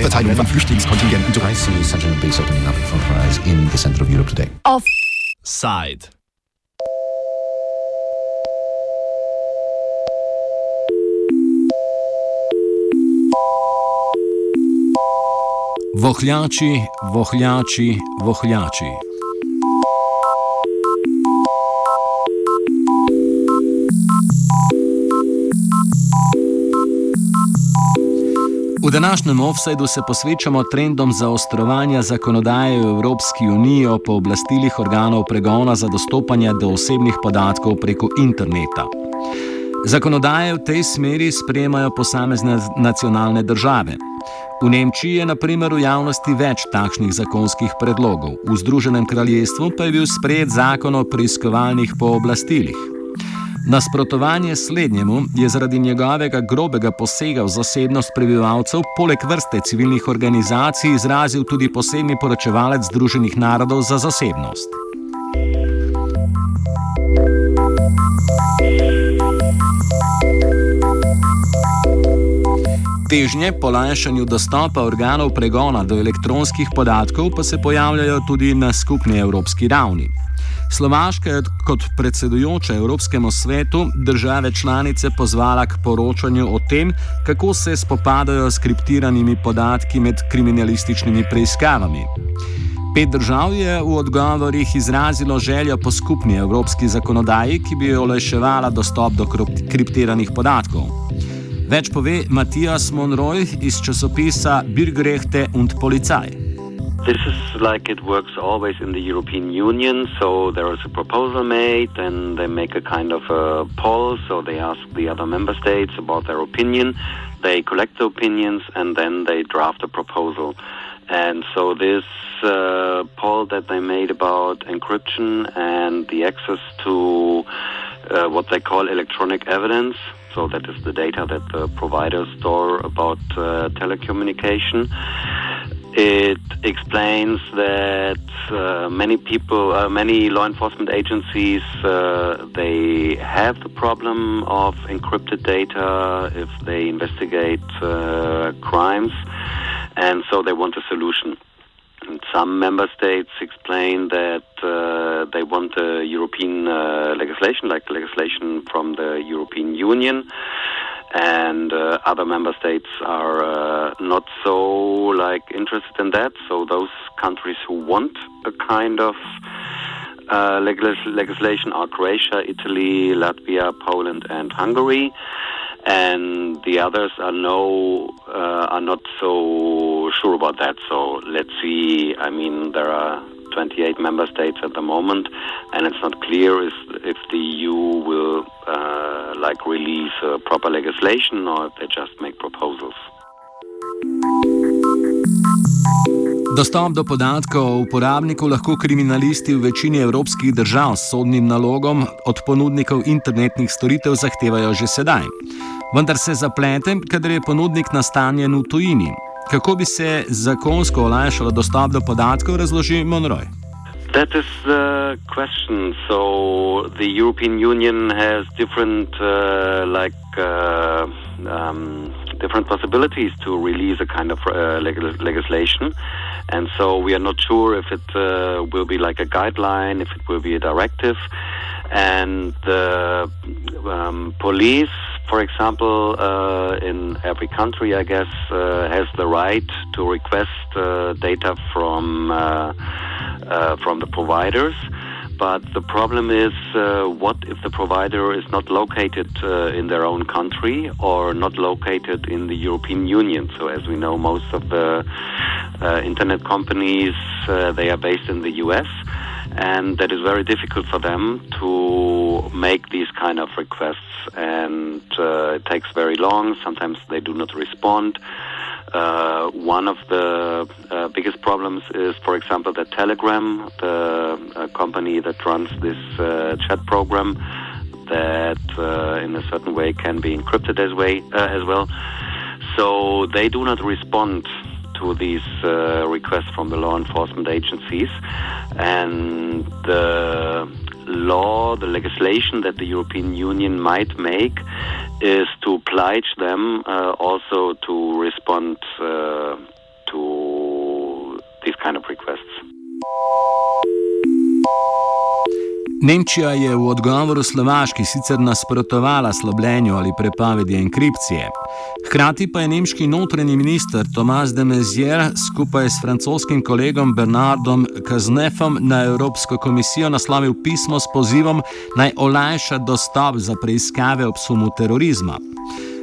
Verteilung von Flüchtlingskontingenten. Zu I see. Such a base opening up for us in the center of Europe today. Offside. Vohljači, vohljači, vohljači. V današnjem offsajdu se posvečamo trendom zaostrovanja zakonodaje v Evropski uniji o pooblastilih organov pregona za dostopanje do osebnih podatkov preko interneta. Zakonodaje v tej smeri sprejemajo posamezne nacionalne države. V Nemčiji je naprimer v javnosti več takšnih zakonskih predlogov, v Združenem kraljestvu pa je bil sprejet zakon o preiskovalnih pooblastilih. Nasprotovanje slednjemu je zaradi njegovega grobega posega v zasebnost prebivalcev, poleg vrste civilnih organizacij, izrazil tudi posebni poročevalec Združenih narodov za zasebnost. Težnje po lajšanju dostopa organov pregona do elektronskih podatkov pa se pojavljajo tudi na skupni evropski ravni. Slovaška je kot predsedujoča Evropskemu svetu države članice pozvala k poročanju o tem, kako se spopadajo s kriptiranimi podatki med kriminalističnimi preiskavami. Pet držav je v odgovorih izrazilo željo po skupni evropski zakonodaji, ki bi olajševala dostop do kriptiranih podatkov. Več pove Matijas Monroy iz časopisa Birgrechte und Polizei. This is like it works always in the European Union. So there is a proposal made, and they make a kind of a poll. So they ask the other member states about their opinion. They collect the opinions, and then they draft a proposal. And so this uh, poll that they made about encryption and the access to uh, what they call electronic evidence. So that is the data that the providers store about uh, telecommunication it explains that uh, many people, uh, many law enforcement agencies, uh, they have the problem of encrypted data if they investigate uh, crimes, and so they want a solution. And some member states explain that uh, they want European uh, legislation, like legislation from the European Union and uh, other member states are uh, not so like interested in that. So those countries who want a kind of uh, legis- legislation are Croatia, Italy, Latvia, Poland, and Hungary, and the others are no uh, are not so sure about that. So let's see. I mean, there are 28 member states at the moment, and it's not clear if, if the EU will uh, like release uh, proper legislation or if they just make proposals. Dostop do podatkov o uporabniku lahko kriminalisti v večini evropskih držav s sodnim nalogom od ponudnikov internetnih storitev zahtevajo že sedaj. Vendar se zaplete, kadar je ponudnik nastanjen v tujini, Kako bi se zakonsko olajšalo dostop do podatkov, razloži Monroy. That is the question. So the European Union has different, uh, like, uh, um, different possibilities to release a kind of uh, leg- legislation, and so we are not sure if it uh, will be like a guideline, if it will be a directive, and the um, police for example, uh, in every country, I guess, uh, has the right to request uh, data from uh, uh, from the providers. But the problem is, uh, what if the provider is not located in their own country or not located in the European Union? So, as we know, most of the internet companies they are based in the U.S and that is very difficult for them to make these kind of requests and uh, it takes very long sometimes they do not respond uh, one of the uh, biggest problems is, for example, that Telegram, the uh, company that runs this uh, chat program, that uh, in a certain way can be encrypted as way as well. So they do not respond to these uh, requests from the law enforcement agencies, and the law, the legislation that the European Union might make is to oblige them uh, also to respond uh, to these kind of requests. Nemčija je v odgovoru Slovaški sicer nasprotovala slobljenju ali prepovedi enkripcije. Hkrati pa je nemški notranji minister Tomas de Maizière skupaj s francoskim kolegom Bernardom Kaznefom na Evropsko komisijo naslovil pismo s pozivom naj olajša dostop za preiskave ob sumu terorizma.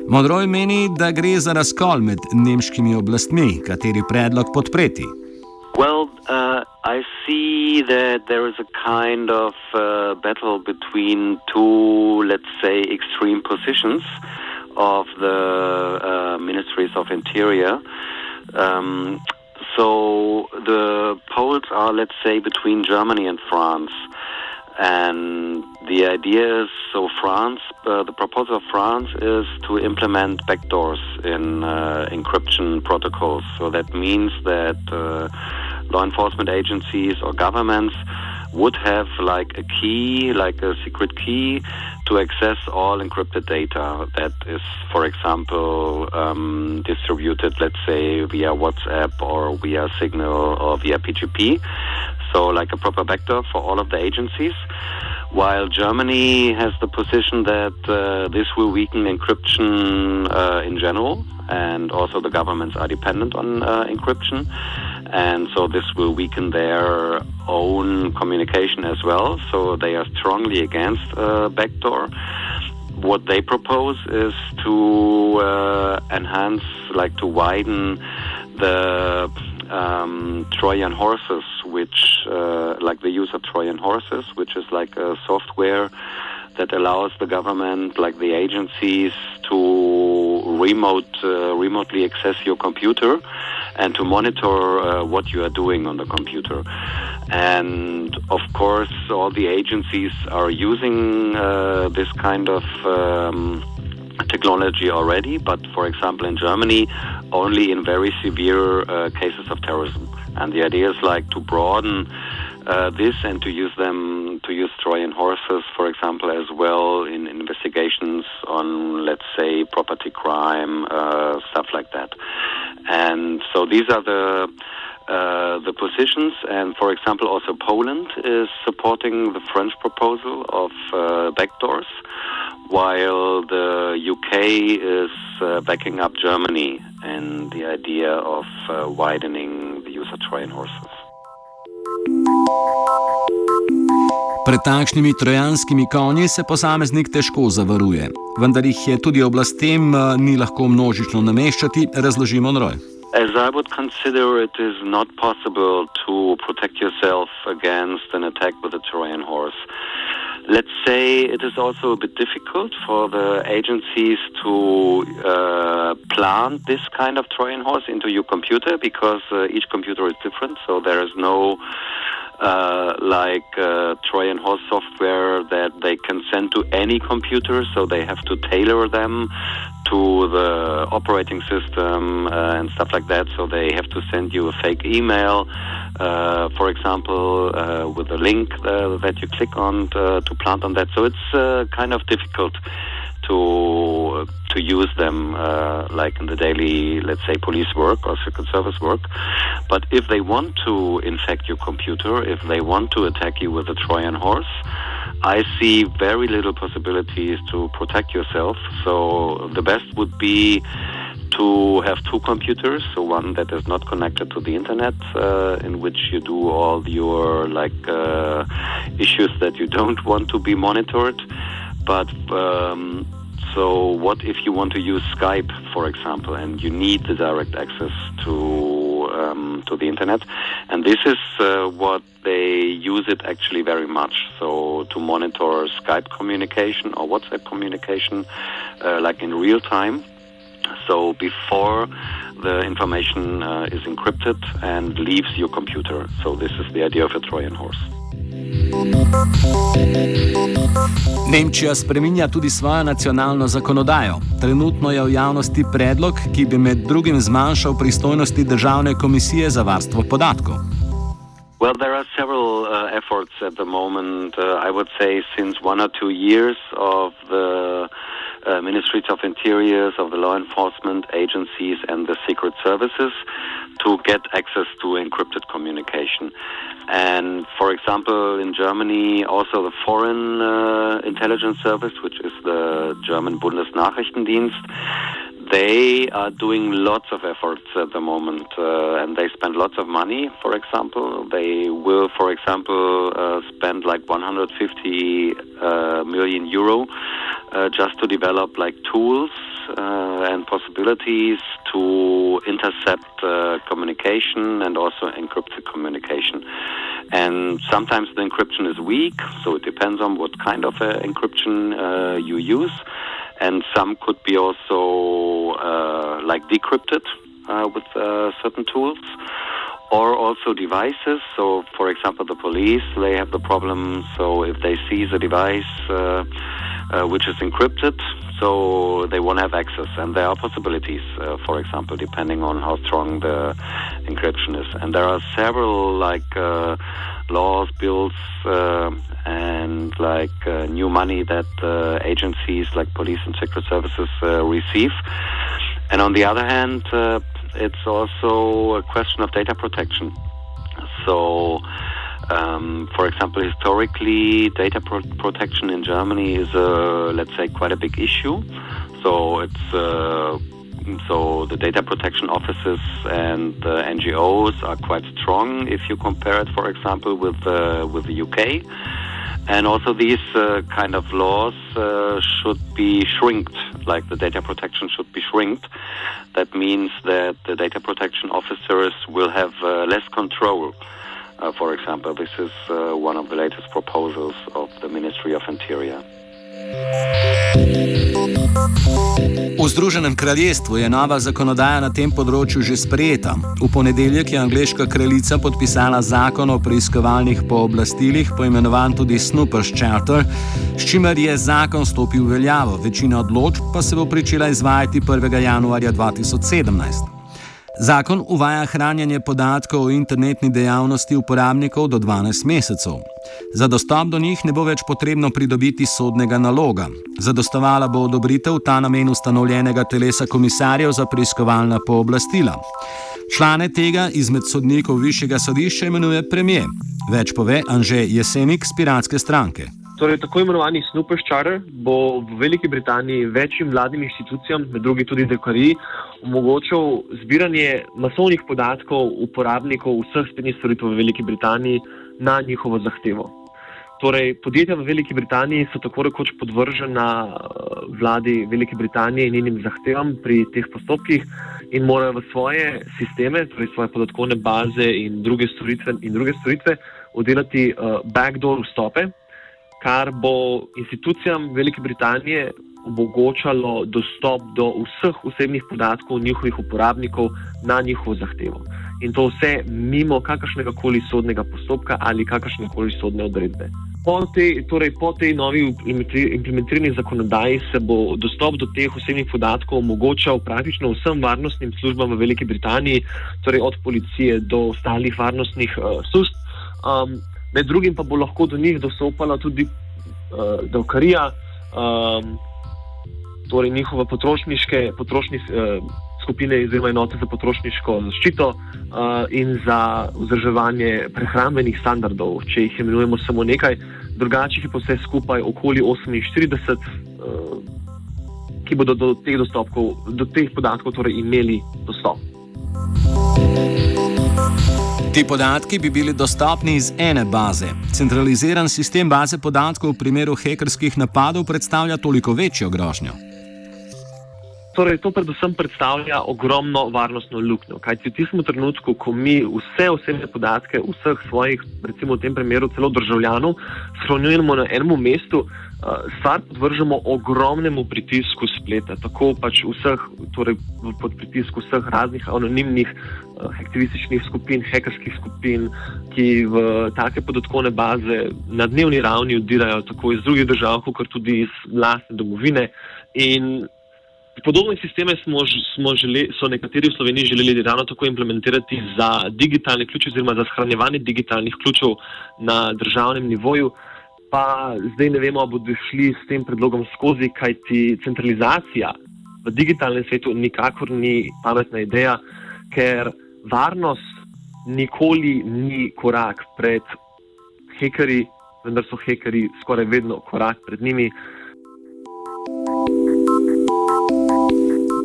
Modroj meni, da gre za razkol med nemškimi oblastmi, kateri predlog podpreti. Well, uh, I see that there is a kind of uh, battle between two, let's say, extreme positions of the uh, ministries of interior. Um, so the poles are, let's say, between Germany and France. And the idea is so France, uh, the proposal of France is to implement backdoors in uh, encryption protocols. So that means that uh, law enforcement agencies or governments would have like a key, like a secret key, to access all encrypted data that is, for example, um, distributed, let's say, via WhatsApp or via Signal or via PGP. So, like a proper vector for all of the agencies. While Germany has the position that uh, this will weaken encryption uh, in general, and also the governments are dependent on uh, encryption and so this will weaken their own communication as well. So they are strongly against uh, backdoor. What they propose is to uh, enhance, like to widen the um, Trojan horses, which uh, like the use of Trojan horses, which is like a software that allows the government, like the agencies, to remote uh, remotely access your computer and to monitor uh, what you are doing on the computer. And of course, all the agencies are using uh, this kind of um, technology already, but for example, in Germany, only in very severe uh, cases of terrorism. And the idea is like to broaden uh, this and to use them to use Trojan horses, for example, as well in investigations on, let's say, property crime, uh, stuff like that. And so these are the uh, the positions, and for example, also Poland is supporting the French proposal of uh, backdoors, while the UK is uh, backing up Germany and the idea of uh, widening the use of Trojan horses. Pred takšnimi trojanskimi konji se posameznik težko zavaruje, vendar jih je tudi oblastem eh, ni lahko množično nameščati, razložimo Roj. As I would consider it is not possible to protect yourself against an attack with a Trojan horse. Let's say it is also a bit difficult for the agencies to uh, plant this kind of Trojan horse into your computer because uh, each computer is different, so there is no uh, like uh, Trojan horse software that they can send to any computer, so they have to tailor them to the operating system uh, and stuff like that. So they have to send you a fake email, uh, for example, uh, with a link uh, that you click on to, to plant on that. So it's kind of difficult to to use them uh, like in the daily, let's say, police work or secret service work. But if they want to infect your computer, if they want to attack you with a Trojan horse, I see very little possibilities to protect yourself. So the best would be to have two computers, so one that is not connected to the internet, uh, in which you do all your like uh, issues that you don't want to be monitored, but um, so, what if you want to use Skype, for example, and you need the direct access to um, to the internet? And this is uh, what they use it actually very much. So, to monitor Skype communication or WhatsApp communication, uh, like in real time. So, before the information uh, is encrypted and leaves your computer. So, this is the idea of a Trojan horse. Nemčija spreminja tudi svojo nacionalno zakonodajo. Trenutno je v javnosti predlog, ki bi med drugim zmanjšal pristojnosti Državne komisije za varstvo podatkov. Well, there are several uh, efforts at the moment. Uh, I would say since one or two years of the uh, ministries of interiors, of the law enforcement agencies, and the secret services to get access to encrypted communication. And for example, in Germany, also the Foreign uh, Intelligence Service, which is the German Bundesnachrichtendienst, they are doing lots of efforts at the moment, uh, and they spend lots of money. For example, they will, for example, uh, spend like 150 uh, million euro uh, just to develop like tools uh, and possibilities to intercept uh, communication and also encrypted communication. And sometimes the encryption is weak, so it depends on what kind of encryption you use and some could be also uh, like decrypted uh, with uh, certain tools or also devices. So, for example, the police they have the problem. So, if they seize a device uh, uh, which is encrypted, so they won't have access. And there are possibilities, uh, for example, depending on how strong the encryption is. And there are several like laws, bills, uh, and like uh, new money that uh, agencies like police and secret services uh, receive. And on the other hand, uh, it's also a question of data protection. So, um, for example, historically, data pro- protection in Germany is, let's say, quite a big issue. So it's uh, so the data protection offices and the NGOs are quite strong if you compare it, for example, with uh, with the UK. And also these uh, kind of laws uh, should be shrinked, like the data protection should be shrinked. That means that the data protection officers will have uh, less control. Uh, for example, this is uh, one of the latest proposals of the Ministry of Interior. V Združenem kraljestvu je nova zakonodaja na tem področju že sprejeta. V ponedeljek je angliška kraljica podpisala zakon o preiskovalnih pooblastilih, poimenovan tudi Snoopers Charter, s čimer je zakon stopil v veljavo. Večina odločb pa se bo pričela izvajati 1. januarja 2017. Zakon uvaja hranjenje podatkov o internetni dejavnosti uporabnikov do 12 mesecev. Za dostop do njih ne bo več potrebno pridobiti sodnega naloga. Zadostovala bo odobritev ta namen ustanovljenega telesa komisarjev za preiskovalna pooblastila. Člane tega izmed sodnikov višjega sodišča imenuje premije. Več pove Anže Jesenik z Piratske stranke. Torej, tako imenovani Snoopers Charter bo v Veliki Britaniji večjim vladnim institucijam, med drugim tudi dekariji, omogočal zbiranje masovnih podatkov uporabnikov vseh spletnih storitev v Veliki Britaniji na njihovo zahtevo. Torej, podjetja v Veliki Britaniji so tako rekoč podvržena eh, vladi Velike Britanije in njenim zahtevam pri teh postopkih in morajo v svoje sisteme, torej svoje podatkovne baze in druge storitve, in druge storitve oddelati uh, backdoor vstope kar bo institucijam Velike Britanije omogočalo dostop do vseh osebnih podatkov njihovih uporabnikov na njihovo zahtevo. In to vse mimo kakršnega koli sodnega postopka ali kakršne koli sodne odredbe. Po tej, torej po tej novi implementirani zakonodaji se bo dostop do teh osebnih podatkov omogočal praktično vsem varnostnim službam v Veliki Britaniji, torej od policije do ostalih varnostnih uh, služb. Um, med drugim pa bo lahko do njih dostopala tudi uh, Davkarija, um, torej njihove potrošniške potrošni, uh, skupine, oziroma enote za potrošniško zaščito uh, in za vzdrževanje prehrambenih standardov, če jih imenujemo samo nekaj, drugače je pa vse skupaj okoli 48, uh, ki bodo do teh, do teh podatkov torej imeli dostop. Ti podatki bi bili dostopni iz ene baze. Centraliziran sistem baze podatkov v primeru hekerskih napadov predstavlja toliko večjo grožnjo. Torej, to predvsem predstavlja ogromno varnostno luknjo. Kaj ti v tistem trenutku, ko mi vse osebne podatke, vseh svojih, recimo v tem primeru celo državljanov, shranjujemo na enem mestu, eh, stvar podvržemo ogromnemu pritisku spleta. Tako pač vseh, torej pod pritisku vseh raznih anonimnih eh, aktivističnih skupin, hekerskih skupin, ki v take podatkovne baze na dnevni ravni odirajo tako iz drugih držav, kot tudi iz vlastne domovine. In Podobne sisteme smo, smo žele, so nekateri v Sloveniji želeli ravno tako implementirati za digitalne ključe oziroma za shranjevanje digitalnih ključev na državnem nivoju, pa zdaj ne vemo, ali bodo šli s tem predlogom skozi, kajti centralizacija v digitalnem svetu nikakor ni pametna ideja, ker varnost nikoli ni korak pred hekerji, vendar so hekerji skoraj vedno korak pred njimi.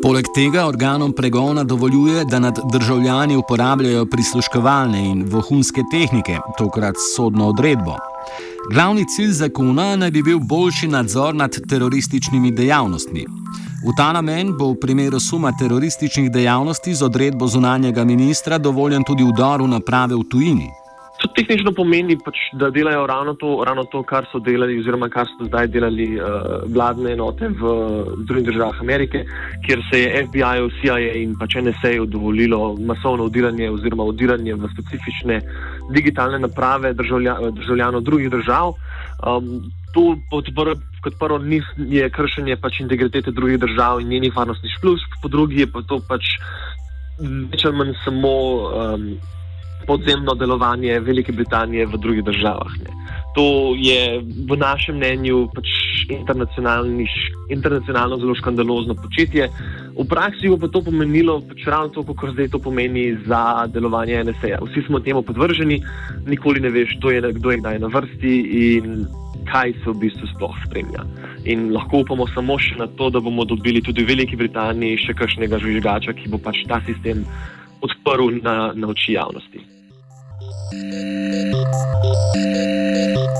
Poleg tega organom pregona dovoljuje, da nad državljani uporabljajo prisluškovalne in vohunske tehnike, tokrat sodno odredbo. Glavni cilj zakona naj bi bil boljši nadzor nad terorističnimi dejavnostmi. V ta namen bo v primeru suma terorističnih dejavnosti z odredbo zunanjega ministra dovoljen tudi vdor v naprave v tujini. Tehnično pomeni, pač, da delajo ravno to, ravno to, kar so delali, oziroma kar so zdaj delali uh, vladne enote v Združenih državah Amerike, kjer se je FBI, CIA in pač NSA dovolilo masovno udiranje oziroma udiranje v specifične digitalne naprave državlja, državljanov drugih držav. Um, to prvo, kot prvo ni, je kršenje pač integritete drugih držav in njenih varnostnih služb, po drugi je pa to pač več ali manj samo. Um, podzemno delovanje Velike Britanije v drugih državah. Ne. To je v našem mnenju pač internacionalno zelo škandalozno početje. V praksi bo pa to pomenilo pač ravno to, kot zdaj to pomeni za delovanje NSA. Vsi smo temu podvrženi, nikoli ne veš, kdo je, kdo je kdaj na vrsti in kaj se v bistvu sploh spremlja. In lahko upamo samo še na to, da bomo dobili tudi v Veliki Britaniji še kakšnega žvižgača, ki bo pač ta sistem odprl na, na oči javnosti.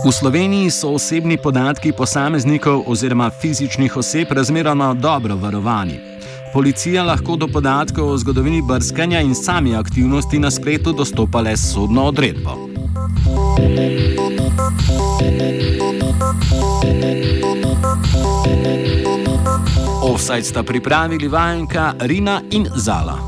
V Sloveniji so osebni podatki posameznikov oziroma fizičnih oseb razmeroma dobro varovani. Policija lahko do podatkov o zgodovini brskanja in sami aktivnosti na spletu dostopa le s sodno odredbo. Offside sta pripravili vajenka Rina in Zala.